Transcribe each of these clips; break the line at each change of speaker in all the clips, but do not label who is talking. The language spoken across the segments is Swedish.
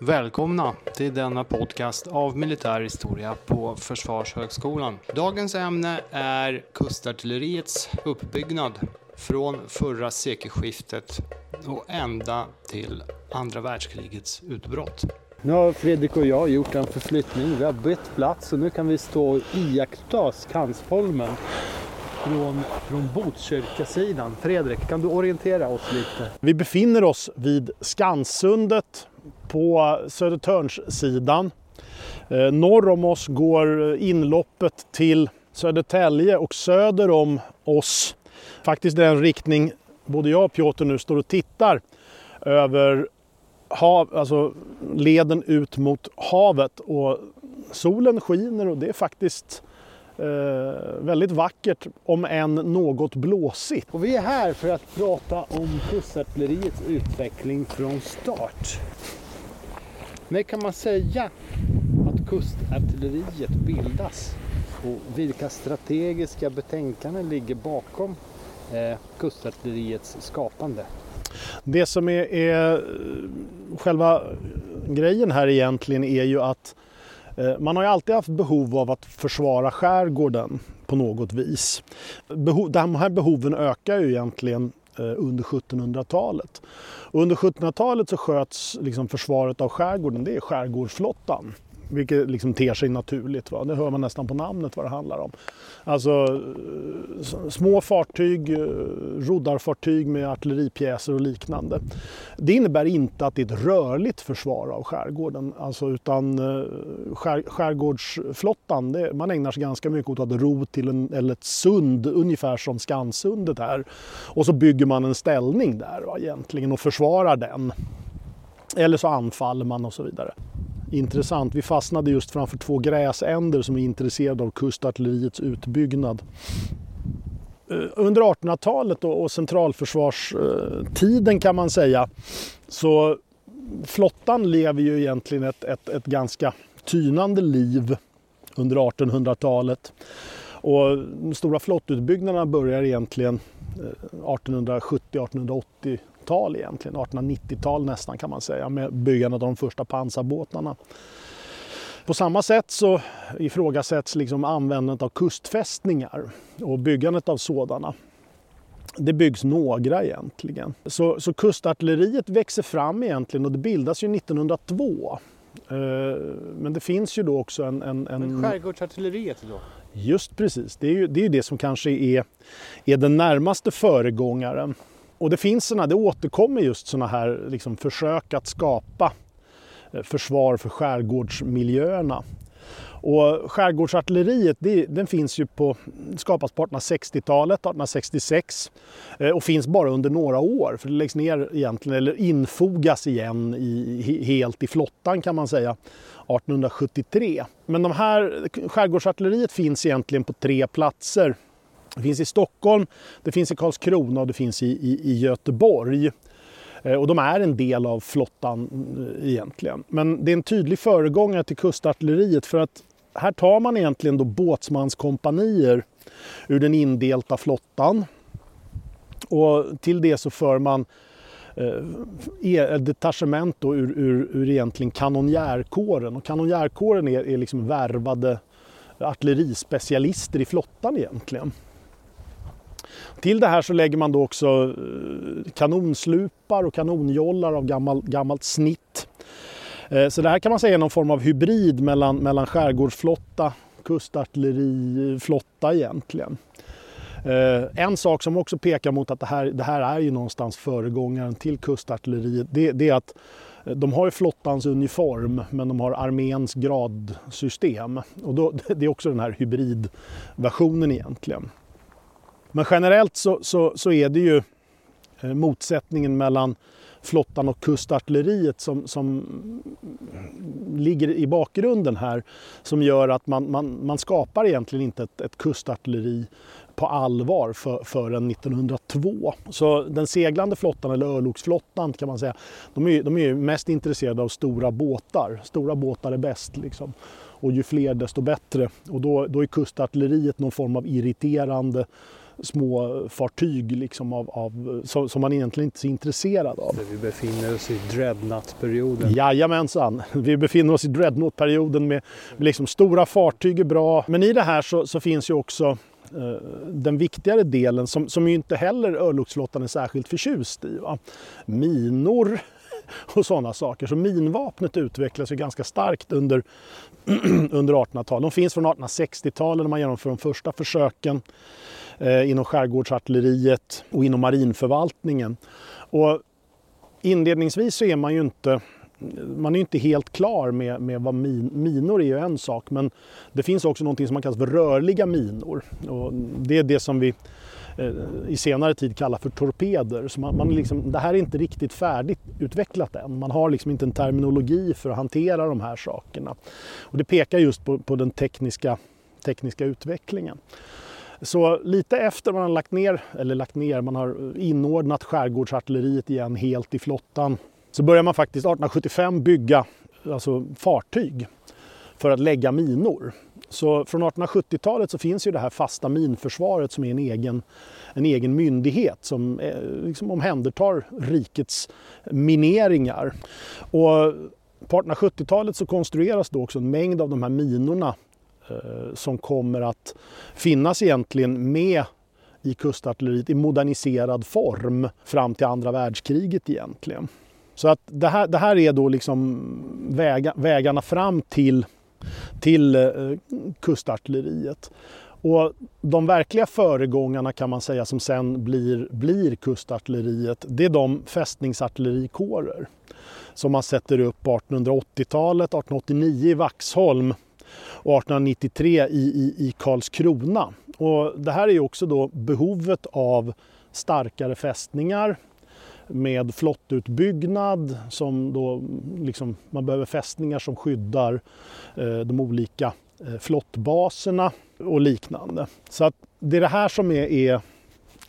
Välkomna till denna podcast av militär historia på Försvarshögskolan. Dagens ämne är kustartilleriets uppbyggnad från förra sekelskiftet och ända till andra världskrigets utbrott.
Nu har Fredrik och jag gjort en förflyttning. Vi har bytt plats och nu kan vi stå och iaktta Skansholmen från, från Botkyrkasidan. Fredrik, kan du orientera oss lite?
Vi befinner oss vid Skanssundet på Södertörnssidan. Eh, norr om oss går inloppet till Södertälje och söder om oss, faktiskt den riktning både jag och Piotr nu står och tittar över hav, alltså leden ut mot havet och solen skiner och det är faktiskt eh, väldigt vackert om än något blåsigt.
Och vi är här för att prata om kustartilleriets utveckling från start. När kan man säga att kustartilleriet bildas? Och vilka strategiska betänkanden ligger bakom eh, kustartilleriets skapande?
Det som är, är eh, själva grejen här egentligen är ju att eh, man har ju alltid haft behov av att försvara skärgården på något vis. Beho de här behoven ökar ju egentligen Eh, under 1700-talet. Under 1700-talet så sköts liksom försvaret av skärgården, det är skärgårdsflottan. Vilket liksom ter sig naturligt. Va? Det hör man nästan på namnet vad det handlar om. Alltså små fartyg, eh, roddarfartyg med artilleripjäser och liknande. Det innebär inte att det är ett rörligt försvar av skärgården. Alltså, utan eh, skär, skärgårdsflottan, det, man ägnar sig ganska mycket åt att ro till en, eller ett sund, ungefär som Skansundet här. Och så bygger man en ställning där va, egentligen och försvarar den. Eller så anfaller man och så vidare intressant. Vi fastnade just framför två gräsänder som är intresserade av kustartilleriets utbyggnad. Eh, under 1800-talet och centralförsvarstiden eh, kan man säga så flottan lever ju egentligen ett, ett, ett ganska tynande liv under 1800-talet. Och de stora flottutbyggnaderna börjar egentligen eh, 1870, 1880, 1800-tal egentligen, 1890-tal nästan kan man säga, med byggandet av de första pansarbåtarna. På samma sätt så ifrågasätts liksom användandet av kustfästningar och byggandet av sådana. Det byggs några egentligen. Så, så kustartilleriet växer fram egentligen och det bildas ju 1902. Eh, men det finns ju då också en... en, en...
Men skärgårdsartilleriet då?
Just precis, det är ju det, är ju det som kanske är, är den närmaste föregångaren. Och det finns såna, det återkommer just sådana här liksom försök att skapa eh, försvar för skärgårdsmiljöerna. Och skärgårdsartilleriet det, den finns ju på, skapas på 1860-talet, 1866 eh, och finns bara under några år för det läggs ner egentligen, eller infogas igen i, helt i flottan kan man säga, 1873. Men de här, eh, skärgårdsartilleriet finns egentligen på tre platser det finns i Stockholm, det finns i Karlskrona och det finns i, i, i Göteborg. Eh, och de är en del av flottan eh, egentligen. Men det är en tydlig föregångare till kustartilleriet för att här tar man egentligen då båtsmanskompanier ur den indelta flottan. Och till det så för man eh, e- detachement då ur, ur, ur egentligen kanonjärkåren. Och kanonjärkåren är, är liksom värvade artillerispecialister i flottan egentligen. Till det här så lägger man då också eh, kanonslupar och kanonjollar av gammal, gammalt snitt. Eh, så det här kan man säga är någon form av hybrid mellan, mellan skärgårdsflotta, kustartilleriflotta eh, egentligen. En sak som också pekar mot att det här, det här är ju någonstans föregångaren till kustartilleriet, det, det är att de har ju flottans uniform men de har arméns gradsystem. Och då, det är också den här hybridversionen egentligen. Men generellt så, så, så är det ju eh, motsättningen mellan flottan och kustartilleriet som, som ligger i bakgrunden här som gör att man, man, man skapar egentligen inte ett, ett kustartilleri på allvar för, förrän 1902. Så den seglande flottan, eller örlogsflottan kan man säga, de är, de är mest intresserade av stora båtar. Stora båtar är bäst liksom. Och ju fler desto bättre. Och då, då är kustartilleriet någon form av irriterande små fartyg liksom av, av, som, som man egentligen inte är så intresserad av.
Vi befinner oss i dreadnought-perioden.
Jajamensan, vi befinner oss i dreadnought-perioden med, med liksom stora fartyg är bra. Men i det här så, så finns ju också eh, den viktigare delen som, som ju inte heller örlogsflottan är särskilt förtjust i. Va? Minor och sådana saker. Så minvapnet utvecklas ju ganska starkt under, under 1800-talet. De finns från 1860-talet när man genomför de första försöken eh, inom skärgårdsartilleriet och inom marinförvaltningen. Och inledningsvis så är man ju inte man är inte helt klar med, med vad min, minor är ju en sak men det finns också något som man kallar för rörliga minor. Och det är det som vi eh, i senare tid kallar för torpeder. Så man, man liksom, det här är inte riktigt färdigt utvecklat än. Man har liksom inte en terminologi för att hantera de här sakerna. Och det pekar just på, på den tekniska, tekniska utvecklingen. Så lite efter man har lagt ner, eller lagt ner, man har inordnat skärgårdsartilleriet igen helt i flottan så börjar man faktiskt 1875 bygga alltså fartyg för att lägga minor. Så från 1870-talet så finns ju det här fasta minförsvaret som är en egen, en egen myndighet som eh, liksom omhändertar rikets mineringar. Och på 1870-talet så konstrueras då också en mängd av de här minorna Eh, som kommer att finnas egentligen med i kustartilleriet i moderniserad form fram till andra världskriget egentligen. Så att det här, det här är då liksom väga, vägarna fram till, till eh, kustartilleriet. Och de verkliga föregångarna kan man säga som sen blir, blir kustartilleriet, det är de fästningsartillerikårer som man sätter upp på 1880-talet, 1889 i Vaxholm och 1893 i, i, i Karlskrona. Och det här är också då behovet av starkare fästningar med flottutbyggnad som då liksom, man behöver fästningar som skyddar eh, de olika eh, flottbaserna och liknande. Så att det är det här som är, är,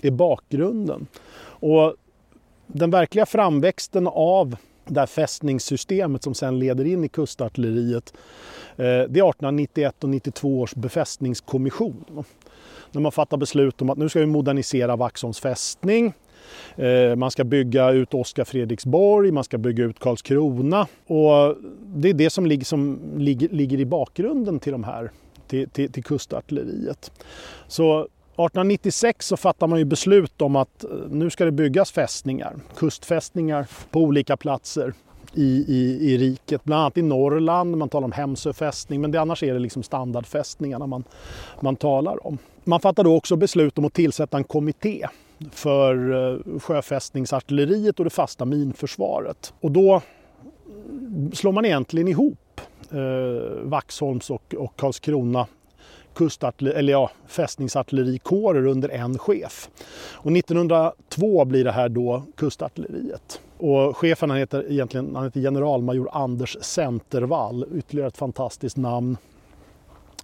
är bakgrunden. Och den verkliga framväxten av det här fästningssystemet som sen leder in i kustartilleriet eh, det är 1891 och 92 års befästningskommission. När man fattar beslut om att nu ska vi modernisera Vaxholms fästning eh, man ska bygga ut Oskar Fredriksborg, man ska bygga ut Karlskrona. Och det är det som, ligger, som ligger, ligger i bakgrunden till, de här, till, till, till kustartilleriet. Så 1896 så fattar man ju beslut om att eh, nu ska det byggas fästningar, kustfästningar på olika platser i, i, i riket. Bland annat i Norrland, man talar om Hemsö fästning, men det, annars är det liksom standardfästningarna man, man talar om. Man fattar då också beslut om att tillsätta en kommitté för eh, sjöfästningsartilleriet och det fasta minförsvaret. Och då mm, slår man egentligen ihop eh, Vaxholms och, och Karlskrona eller ja, fästningsartillerikårer under en chef. Och 1902 blir det här då kustartilleriet. Och chefen han heter egentligen han heter generalmajor Anders Centervall, ytterligare ett fantastiskt namn.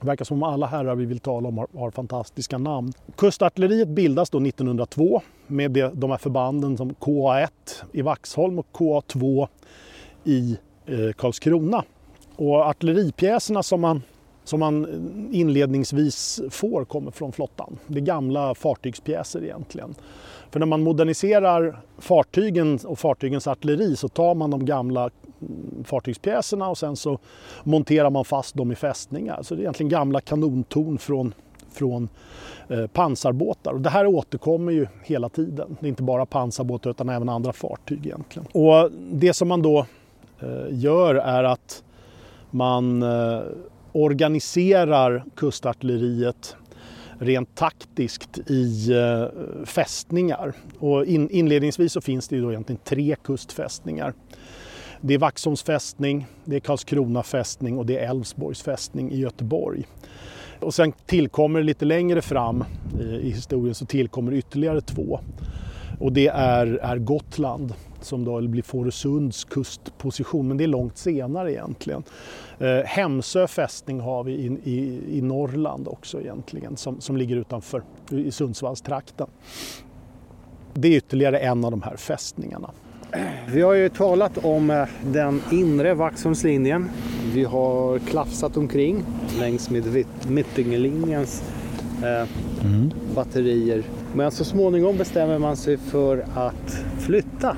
Det verkar som om alla herrar vi vill tala om har, har fantastiska namn. Kustartilleriet bildas då 1902 med det, de här förbanden som KA1 i Vaxholm och KA2 i eh, Karlskrona. Och artilleripjäserna som man, som man inledningsvis får kommer från flottan. Det är gamla fartygspjäser egentligen. För när man moderniserar fartygen och fartygens artilleri så tar man de gamla mm, fartygspjäserna och sen så monterar man fast dem i fästningar. Så det är egentligen gamla kanontorn från, från eh, pansarbåtar. Och det här återkommer ju hela tiden. Det är inte bara pansarbåtar utan även andra fartyg egentligen. Och det som man då eh, gör är att man eh, organiserar kustartilleriet rent taktiskt i eh, fästningar. Och in, inledningsvis så finns det ju då egentligen tre kustfästningar. Det är Vaxholms fästning, det är Karlskrona fästning och det är Älvsborgs fästning i Göteborg. Och sen tillkommer lite längre fram i historien så tillkommer ytterligare två. Och det är, är Gotland som då blir Fårösunds kustposition, men det är långt senare egentligen. Eh, Hemsö fästning har vi i, i, i Norrland också egentligen, som, som ligger utanför i Sundsvallstrakten. Det är ytterligare en av de här fästningarna.
Vi har ju talat om eh, den inre Vaxholmslinjen. Vi har klafsat omkring längs med Mittingelinjens eh, batterier. Men så småningom bestämmer man sig för att flytta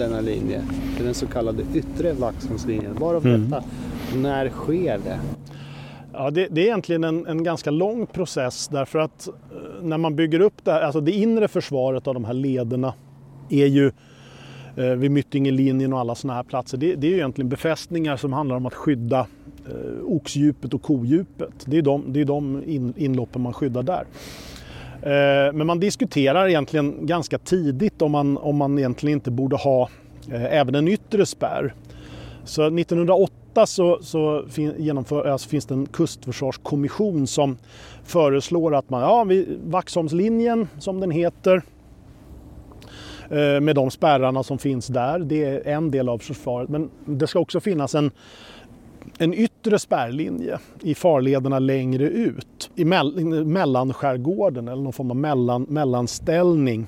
denna linje till den så kallade yttre Vaxholmslinjen. Varav
Mm.
detta, när sker det?
Ja, det, det är egentligen en, en ganska lång process därför att eh, när man bygger upp det här, alltså det inre försvaret av de här lederna är ju eh, vid Myttingelinjen och alla sådana här platser. Det, det är ju egentligen befästningar som handlar om att skydda eh, oxdjupet och kodjupet. Det är de, det är de in, inloppen man skyddar där. Eh, men man diskuterar egentligen ganska tidigt om man, om man egentligen inte borde ha eh, även en yttre spärr. Så 1908 så, så fin, genomför, alltså finns det en kustförsvarskommission som föreslår att man, ja, Vaxholmslinjen som den heter, eh, med de spärrarna som finns där, det är en del av försvaret. Men det ska också finnas en, en yttre spärrlinje i farlederna längre ut, i mell, mellanskärgården eller någon form av mellan, mellanställning.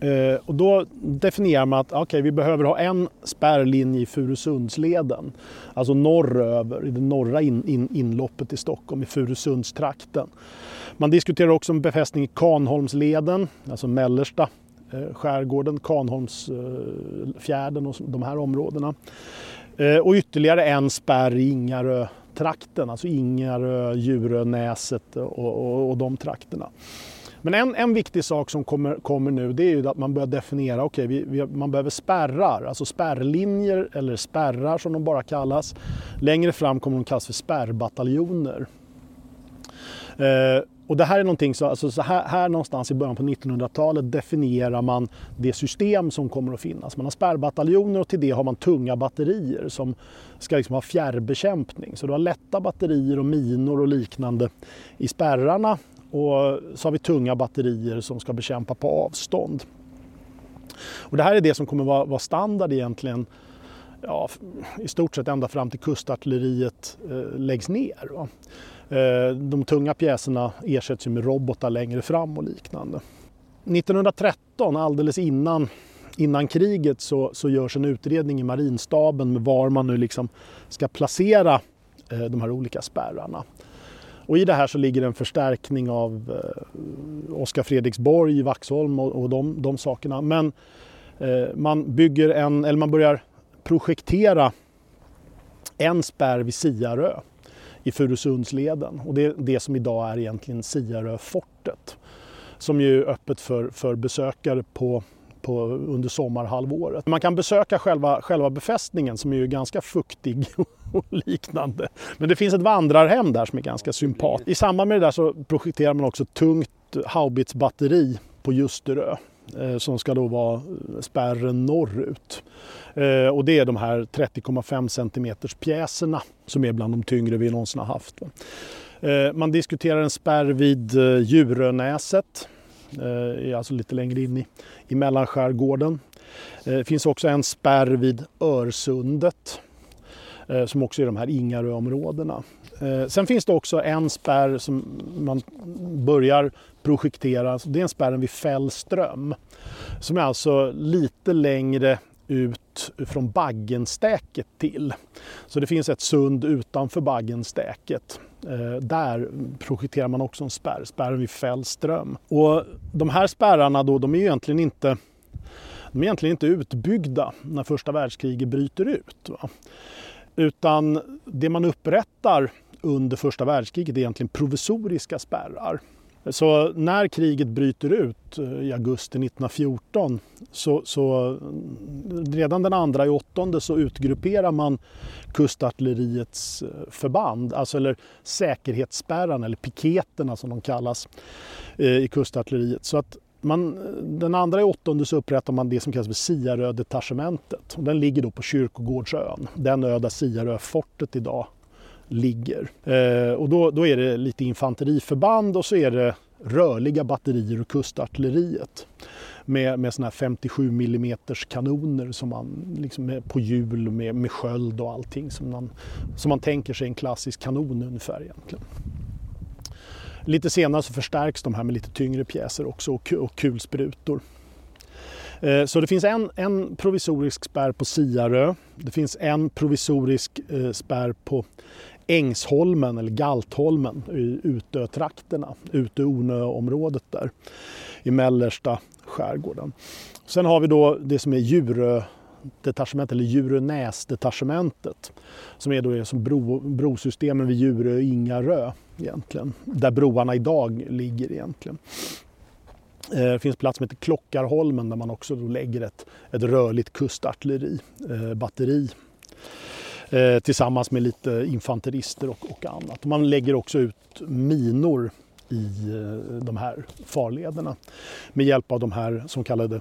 Eh, och då definierar man att okay, vi behöver ha en spärrlinje i Furusundsleden. Alltså norröver, i det norra in, in, inloppet i Stockholm, i Furusundstrakten. Man diskuterar också en befästning i Kanholmsleden, alltså mellersta Eh, skärgården, Kanholmsfjärden och de här områdena. Eh, och ytterligare en spärr i Ingarö-trakten, alltså Ingarö, Djurö, Näset och, och, och de trakterna. Men en, en viktig sak som kommer, kommer nu det är ju att man börjar definiera, okej okay, vi, vi, man behöver spärrar, alltså spärrlinjer eller spärrar som de bara kallas. Längre fram kommer de kallas för spärrbataljoner. Eh, och det här är någonting så, alltså så här, här någonstans i början på 1900-talet definierar man det system som kommer att finnas. Man har spärrbataljoner och till det har man tunga batterier som ska liksom ha fjärrbekämpning. Så du har lätta batterier och minor och liknande i spärrarna och så har vi tunga batterier som ska bekämpa på avstånd. Och det här är det som kommer vara, vara standard egentligen ja, i stort sett ända fram till kustartilleriet eh, läggs ner. Va? Eh, de tunga pjäserna ersätts ju med robotar längre fram och liknande. 1913, alldeles innan, innan kriget, så, så görs en utredning i marinstaben med var man nu liksom ska placera eh, de här olika spärrarna. Och i det här så ligger en förstärkning av eh, Oskar Fredriksborg i Vaxholm och, och de, de sakerna. Men eh, man bygger en, eller man börjar projektera en spärr vid Siarö i Furusundsleden. Och det är det som idag är egentligen Siaröfortet. Som ju är öppet för, för besökare på, på, under sommarhalvåret. Man kan besöka själva, själva befästningen som är ju ganska fuktig och liknande. Men det finns ett vandrarhem där som är ganska sympatiskt. I samband med det där så projekterar man också ett tungt haubitsbatteri på Ljusterö Eh, som ska då vara eh, spärren norrut. Eh, och det är de här 30,5 cm pjäserna som är bland de tyngre vi någonsin har haft. Man diskuterar en spärr vid Djurönäset, alltså lite längre in i, i mellanskärgården. Det finns också en spärr vid Örsundet som också är de här Ingaröområdena. Sen finns det också en spärr som man börjar projekteras, Det är en spärren vid Fällström som är alltså lite längre ut från Baggenstäket till. Så det finns ett sund utanför Baggenstäket. Eh, där projekterar man också en spärr, spärren vid Fällström. Och de här spärrarna då, de är ju egentligen inte de är egentligen inte utbyggda när första världskriget bryter ut. Va? Utan det man upprättar under första världskriget är egentligen provisoriska spärrar. Så när kriget bryter ut eh, i augusti 1914 så, så mm, redan den andra i åttonde så utgrupperar man kustartilleriets eh, förband, alltså eller säkerhetsspärrarna eller piketerna som de kallas eh, i kustartilleriet. Så att man, den andra i åttonde så upprättar man det som kallas för Siarö-detachementet. Den ligger då på Kyrkogårdsön, den ö där Siaröfortet idag ligger. Eh, och då, då är det lite infanteriförband och så är det rörliga batterier och kustartilleriet. Med, med såna här 57 mm kanoner som man liksom är på hjul med, med sköld och allting som man, som man tänker sig en klassisk kanon ungefär egentligen. Lite senare så förstärks de här med lite tyngre pjäser också och, och kulsprutor. Eh, så det finns en, en provisorisk spärr på Siarö. Det finns en provisorisk eh, spärr på Ängsholmen eller Galtholmen i Utö-trakterna, Utö-Ornö-området där i mellersta skärgården. Sen har vi då det som är Djurö detachement eller Djurönäsdetachementet som är då som bro, brosystemen vid Djurö och Ingarö egentligen, där broarna idag ligger egentligen. Eh, det finns plats som heter Klockarholmen där man också lägger ett, ett rörligt kustartilleri, eh, batteri eh, tillsammans med lite infanterister och, och annat. Man lägger också ut minor i eh, de här farlederna med hjälp av de här som kallade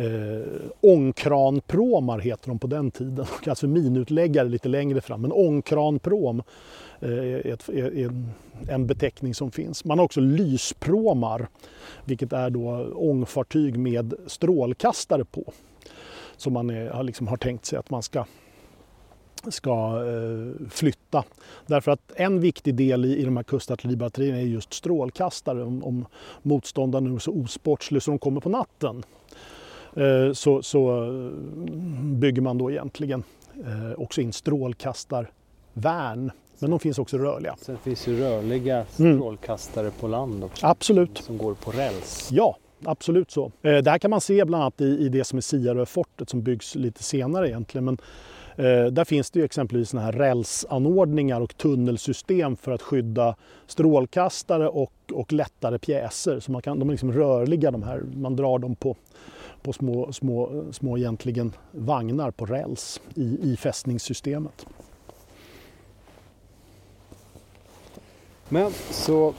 Eh, ångkranpråmar heter de på den tiden. Alltså minutläggare lite längre fram. Men ångkranpråm eh, är, är, eh, en beteckning som finns. Man har också lyspråmar, vilket är då ångfartyg med strålkastare på. Som man eh, är, liksom har tänkt sig att man ska ska eh, flytta. Därför att en viktig del i, i de här kustartilleribatterierna är just strålkastare. Om, om motståndaren är så osportslig så de kommer på natten Eh, så, så eh, bygger man då egentligen också in strålkastarvärn. Men de finns också rörliga.
Sen finns ju rörliga mm. strålkastare mm. på land också.
Absolut.
Som går på räls.
Ja, absolut så. Det här kan man se bland annat i, i det som är Siaröfortet som byggs lite senare egentligen. Men Eh, där finns det ju exempelvis såna här rälsanordningar och tunnelsystem för att skydda strålkastare och, och lättare pjäser. Så man kan, de är liksom rörliga de här, man drar dem på, på små, små, små egentligen vagnar på räls i, i fästningssystemet.
Men så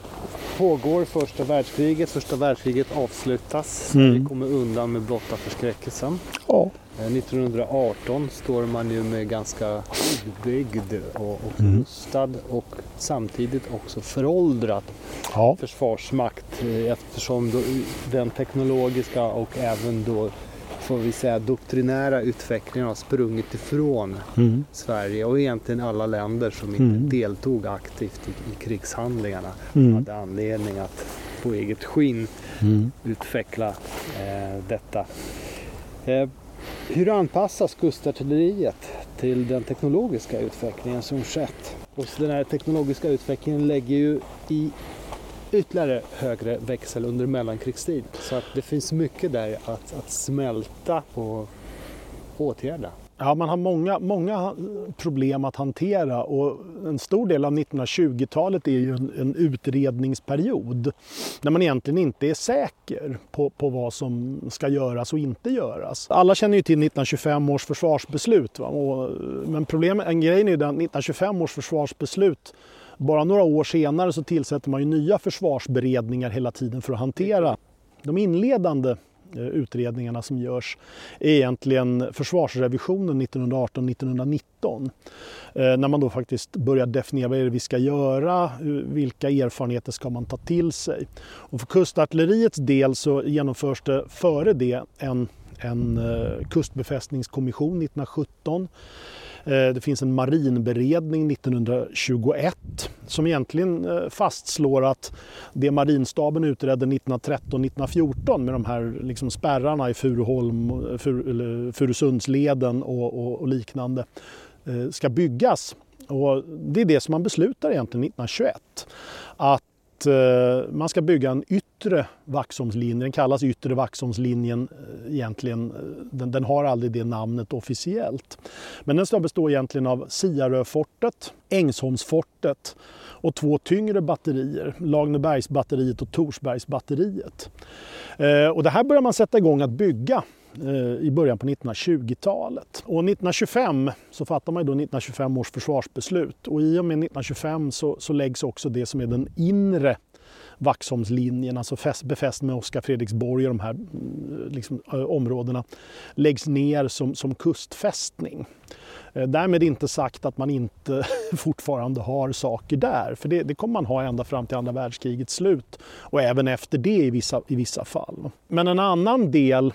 pågår första världskriget, första världskriget avslutas. Mm. Vi kommer undan med blotta förskräckelsen.
Ja.
1918 eh, står man ju med ganska utbyggd och, och mm. rustad och samtidigt också föråldrad ja. försvarsmakt eh, eftersom den teknologiska och även då får vi säga doktrinära utvecklingen har sprungit ifrån mm. Sverige och egentligen alla länder som inte mm. deltog aktivt i, i krigshandlingarna mm. hade anledning att på eget skinn mm. utveckla eh, detta. Eh, hur anpassas kustartilleriet till den teknologiska utvecklingen som skett? Och den här teknologiska utvecklingen lägger ju i ytterligare högre växel under mellankrigstid. Så att det finns mycket där att, att smälta och åtgärda.
Ja, man har många, många problem att hantera och en stor del av 1920-talet är ju en, en, utredningsperiod när man egentligen inte är säker på, på vad som ska göras och inte göras. Alla känner ju till 1925 års försvarsbeslut. Va? Och, men problemet, en grej är ju den 1925 års försvarsbeslut bara några år senare så tillsätter man ju nya försvarsberedningar hela tiden för att hantera de inledande eh, utredningarna som görs är egentligen försvarsrevisionen 1918-1919. Eh, när man då faktiskt börjar definiera vad är det vi ska göra, eh, vilka erfarenheter ska man ta till sig. Och för kustartilleriets del så genomförs det före det en, en kustbefästningskommission 1917 Eh, det finns en marinberedning 1921 som egentligen eh, fastslår att det marinstaben utredde 1913-1914 med de här liksom spärrarna i Furuholm, Fur, Furusundsleden och, och, och liknande eh, ska byggas. Och det är det som man beslutar egentligen 1921. Att Eh, man ska bygga en yttre Vaxholmslinje. Den kallas yttre Vaxholmslinjen eh, egentligen. Eh, den, den, har aldrig det namnet officiellt. Men den ska bestå egentligen av Siaröfortet, Ängsholmsfortet och två tyngre batterier, Lagnebergsbatteriet och Torsbergsbatteriet. Eh, och det här börjar man sätta igång att bygga Eh, i början på 1920-talet. Och 1925 så fattar man då 1925 års försvarsbeslut och i och med 1925 så, så läggs också det som är den inre Vaxholmslinjen, alltså befäst med Oskar Fredriksborg och de här mm, liksom, eh, områdena, läggs ner som, som kustfästning. Eh, därmed inte sagt att man inte fortfarande har saker där, för det, det, kommer man ha ända fram till andra världskrigets slut och även efter det i vissa, i vissa fall. Men en annan del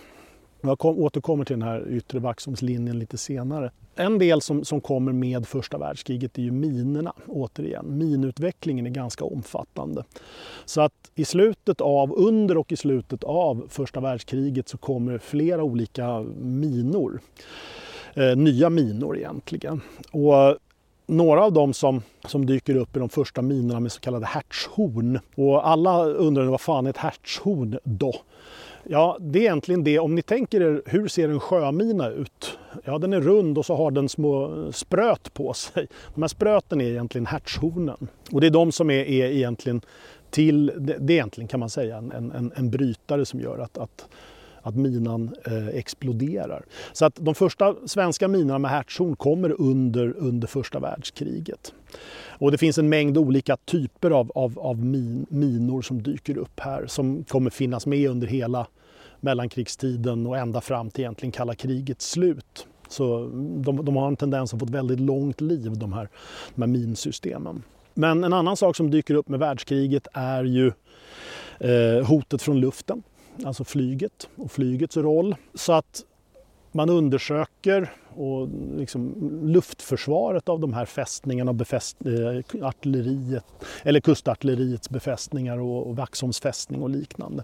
jag kom, återkommer till den här yttre Vaxholmslinjen lite senare. En del som, som kommer med första världskriget är ju minerna, återigen. Minutvecklingen är ganska omfattande. Så att i slutet av, under och i slutet av första världskriget så kommer flera olika minor. Eh, nya minor egentligen. Och några av dem som, som dyker upp i de första minorna med så kallade hertzhorn. Och alla undrar vad fan är ett hertzhorn då? Ja, det är egentligen det. Om ni tänker er, hur ser en sjömina ut? Ja, den är rund och så har den små spröt på sig. De här spröten är egentligen hertzhornen. Och det är de som är, är egentligen till, det är egentligen kan man säga en, en, en brytare som gör att, att att minan eh, exploderar. Så att de första svenska minorna med hertzhorn kommer under, under första världskriget. Och det finns en mängd olika typer av, av, av min, minor som dyker upp här som kommer finnas med under hela mellankrigstiden och ända fram till egentligen kalla krigets slut. Så de, de har en tendens att få ett väldigt långt liv, de här, de här minsystemen. Men en annan sak som dyker upp med världskriget är ju eh, hotet från luften alltså flyget och flygets roll. Så att man undersöker och liksom luftförsvaret av de här fästningarna, befäst, eh, artilleriet, eller kustartilleriets befästningar och, och Vaxholms fästning och liknande.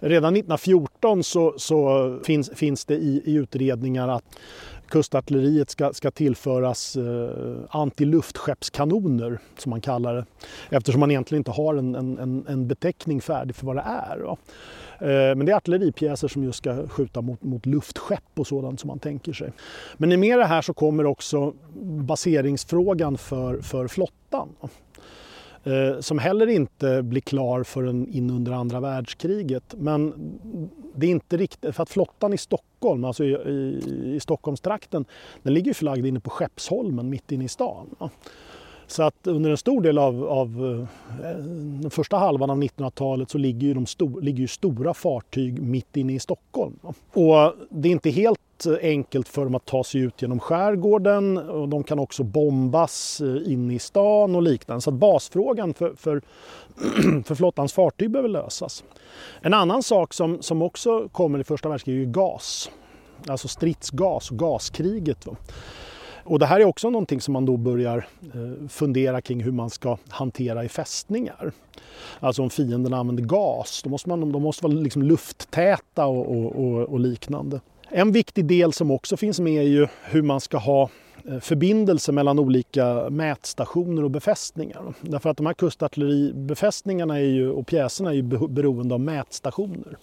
Redan 1914 så, så finns, finns det i, i utredningar att kustartilleriet ska, ska tillföras eh, antiluftskeppskanoner, som man kallar det, eftersom man egentligen inte har en, en, en beteckning färdig för vad det är. Va? Eh, men det är artilleripjäser som just ska skjuta mot, mot luftskepp och sådant som man tänker sig. Men i med det här så kommer också baseringsfrågan för, för flottan. Eh, som heller inte blir klar förrän in under andra världskriget. Men det är inte riktigt, för att flottan i Stockholm, alltså i, i, i Stockholmstrakten, den ligger förlagd inne på Skeppsholmen mitt inne i stan. Så att under en stor del av, av eh, den första halvan av 1900-talet så ligger ju, de sto, ligger ju stora fartyg mitt inne i Stockholm. Och det är inte helt eh, enkelt för dem att ta sig ut genom skärgården och de kan också bombas eh, inne i stan och liknande. Så att basfrågan för, för, för flottans fartyg behöver lösas. En annan sak som, som också kommer i första världskriget är gas. Alltså stridsgas och gaskriget. Och det här är också någonting som man då börjar eh, fundera kring hur man ska hantera i fästningar. Alltså om fienden använder gas, då måste man, de måste vara liksom lufttäta och, och, och, och liknande. En viktig del som också finns med är ju hur man ska ha eh, förbindelse mellan olika mätstationer och befästningar. Därför att de här kustartilleribefästningarna är ju, och pjäserna är ju beroende av mätstationer.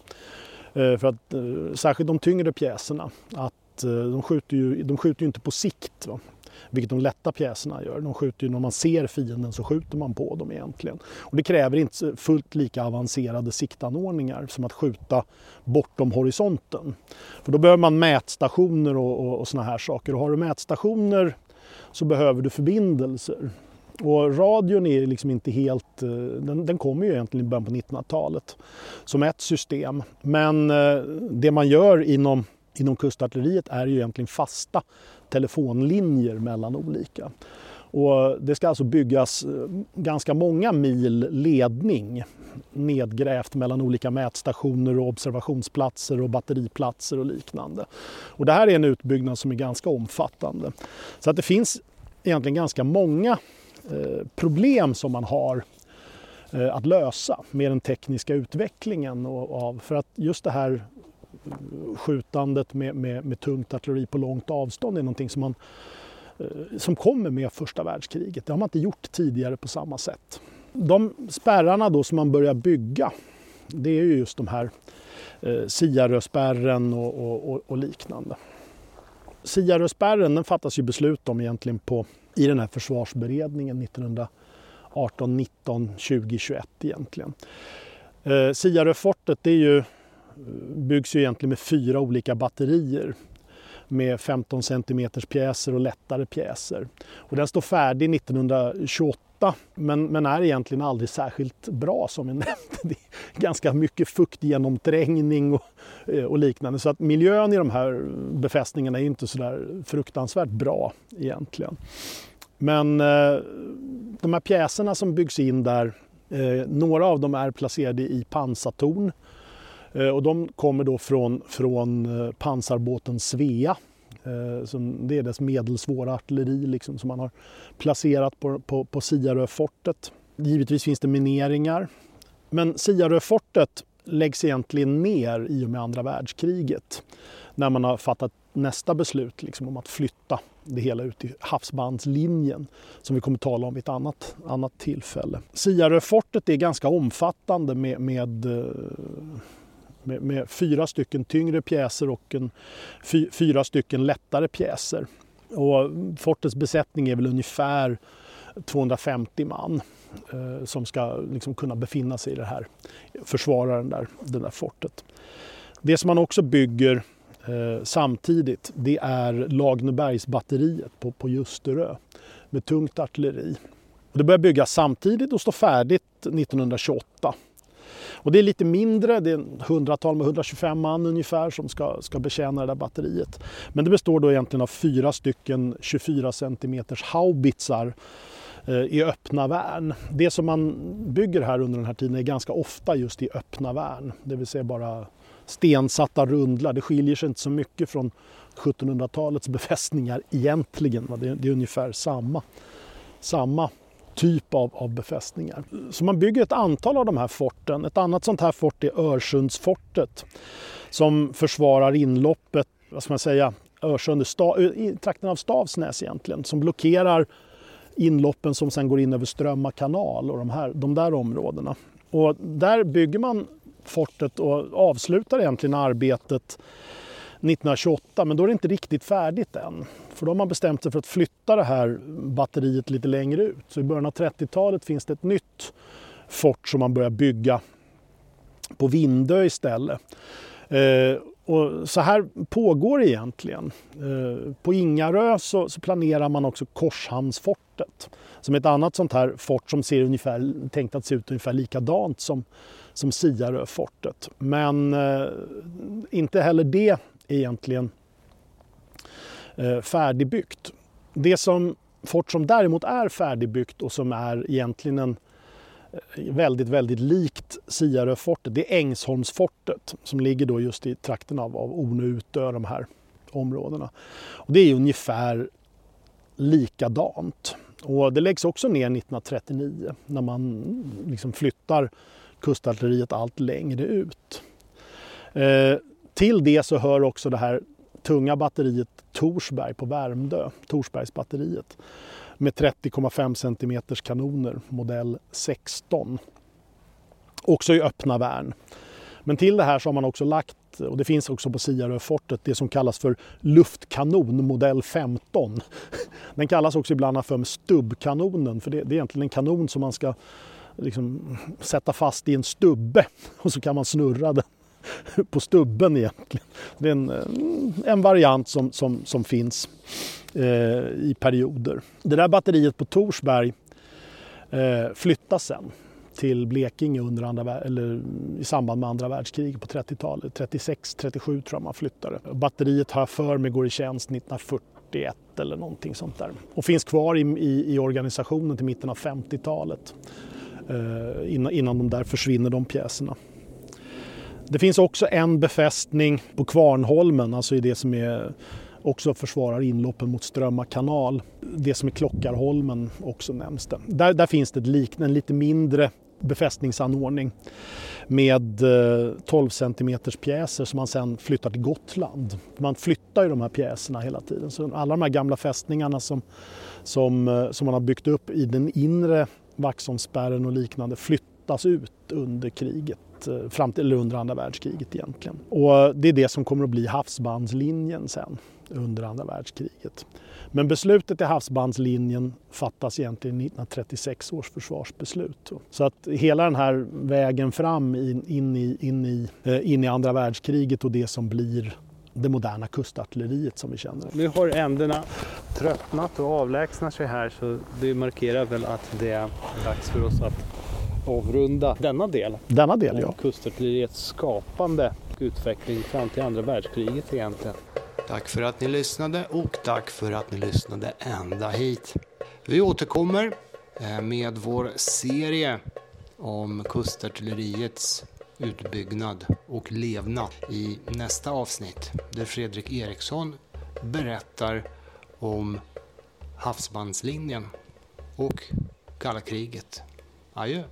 Eh, för att, särskilt de tyngre pjäserna, att Eh, de skjuter ju, de skjuter ju inte på sikt. Va? Vilket de lätta pjäserna gör. De skjuter ju när man ser fienden så skjuter man på dem egentligen. Och det kräver inte fullt lika avancerade siktanordningar som att skjuta bortom horisonten. För då behöver man mätstationer och, och, och såna här saker. Och har du mätstationer så behöver du förbindelser. Och radion är liksom inte helt, eh, den, den kommer ju egentligen i början på 1900-talet som ett system. Men eh, det man gör inom inom kustartilleriet är ju egentligen fasta telefonlinjer mellan olika. Och det ska alltså byggas eh, ganska många mil ledning nedgrävt mellan olika mätstationer och observationsplatser och batteriplatser och liknande. Och det här är en utbyggnad som är ganska omfattande. Så att det finns egentligen ganska många eh, problem som man har eh, att lösa med den tekniska utvecklingen. Och av, för att just det här skjutandet med, med, med tungt artilleri på långt avstånd är någonting som, man, eh, som kommer med första världskriget. Det har man inte gjort tidigare på samma sätt. De spärrarna då som man börjar bygga, det är ju just de här eh, Siaröspärren och, och, och, och liknande. Siaröspärren den fattas ju beslut om egentligen på, i den här försvarsberedningen 1918, 19, 20, 21 egentligen. Eh, Siaröfortet det är ju byggs ju egentligen med fyra olika batterier med 15 cm pjäser och lättare pjäser. Och den står färdig 1928 men, men är egentligen aldrig särskilt bra som jag nämnde. Det är ganska mycket fuktgenomträngning och, eh, och liknande så att miljön i de här befästningarna är inte så där fruktansvärt bra egentligen. Men eh, de här pjäserna som byggs in där, eh, några av dem är placerade i pansartorn Eh, och de kommer då från, från eh, pansarbåten Svea. Eh, som det är dess medelsvåra artilleri liksom, som man har placerat på, på, på Siaröfortet. Givetvis finns det mineringar. Men Siaröfortet läggs egentligen ner i och med andra världskriget. När man har fattat nästa beslut liksom, om att flytta det hela ut i havsbandslinjen som vi kommer att tala om vid ett annat, annat tillfälle. Siaröfortet är ganska omfattande med, med, eh, med, med fyra stycken tyngre pjäser och en, fy, fyra stycken lättare pjäser. Och fortets besättning är väl ungefär 250 man eh, som ska liksom kunna befinna sig i det här, försvara den där, det där fortet. Det som man också bygger eh, samtidigt det är Lagnebergsbatteriet på, på Ljusterö med tungt artilleri. Det börjar byggas samtidigt och står färdigt 1928. Och det är lite mindre, det är en hundratal med 125 man ungefär som ska, ska betjäna det där batteriet. Men det består då egentligen av fyra stycken 24 cm haubitsar eh, i öppna värn. Det som man bygger här under den här tiden är ganska ofta just i öppna värn, det vill säga bara stensatta rundlar. Det skiljer sig inte så mycket från 1700-talets befästningar egentligen. Det är ungefär samma, samma typ av, av befästningar. Så man bygger ett antal av de här forten. Ett annat sånt här fort är Örsundsfortet som försvarar inloppet, vad ska man säga, Örsund, eh, i trakten av Stavsnäs egentligen, som blockerar inloppen som sen går in över Strömma kanal och de, här, de där områdena. Och där bygger man fortet och avslutar egentligen arbetet 1928 men då är det inte riktigt färdigt än. För då har man bestämt sig för att flytta det här batteriet lite längre ut. Så i början av 30-talet finns det ett nytt fort som man börjar bygga på Vindö istället. Eh, och så här pågår det egentligen. Eh, på Ingarö så, så, planerar man också Korshamnsfortet som är ett annat sånt här fort som ser ungefär, tänkt att se ut ungefär likadant som, som Siaröfortet. Men eh, inte heller det egentligen eh, färdigbyggt. Det som fort som däremot är färdigbyggt och som är egentligen en eh, väldigt, väldigt likt Siaröfortet, det är Ängsholmsfortet som ligger då just i trakten av, av Ornö Utö, de här områdena. Och det är ungefär likadant. Och det läggs också ner 1939 när man liksom flyttar kustartilleriet allt längre ut. Eh, till det så hör också det här tunga batteriet Torsberg på Värmdö, Torsbergsbatteriet med 30,5 cm kanoner, modell 16. Också i öppna värn. Men till det här så har man också lagt, och det finns också på Siaröfortet, det som kallas för luftkanon modell 15. Den kallas också ibland för stubbkanonen, för det, det är egentligen en kanon som man ska liksom sätta fast i en stubbe och så kan man snurra den på stubben egentligen. Det är en, eh, en variant som, som, som finns eh, i perioder. Det där batteriet på Torsberg eh, flyttas sen till Blekinge under andra, eller i samband med andra världskriget på 30-talet. 36-37 tror jag man flyttade. Batteriet har jag för mig går i tjänst 1941 eller någonting sånt där. Och finns kvar i, i, i organisationen till mitten av 50-talet. Eh, innan, innan de där försvinner de pjäserna. Det finns också en befästning på Kvarnholmen, alltså i det som är också försvarar inloppen mot Strömma kanal. Det som är Klockarholmen också nämns det. Där, där finns det ett liknande, en lite mindre befästningsanordning med eh, 12 centimeters pjäser som man sen flyttar till Gotland. Man flyttar ju de här pjäserna hela tiden. Så alla de här gamla fästningarna som, som, eh, som man har byggt upp i den inre Vaxholmsspärren och liknande flyttas ut under kriget, Eh, fram till, eller under andra världskriget egentligen. Och det är det som kommer att bli havsbandslinjen sen under andra världskriget. Men beslutet i havsbandslinjen fattas egentligen i 1936 års försvarsbeslut. Så att hela den här vägen fram in, in, i, in, i, eh, in i andra världskriget och det som blir det moderna kustartilleriet som vi känner.
Nu har änderna tröttnat och avlägsnar sig här så det markerar väl att det är dags för oss att avrunda denna del.
Denna del, ja.
Kustartilleriets skapande utveckling fram till andra världskriget egentligen.
Tack för att ni lyssnade och tack för att ni lyssnade ända hit. Vi återkommer eh, med vår serie om kustartilleriets utbyggnad och levnad i nästa avsnitt där Fredrik Eriksson berättar om havsbandslinjen och kalla kriget. Adjö!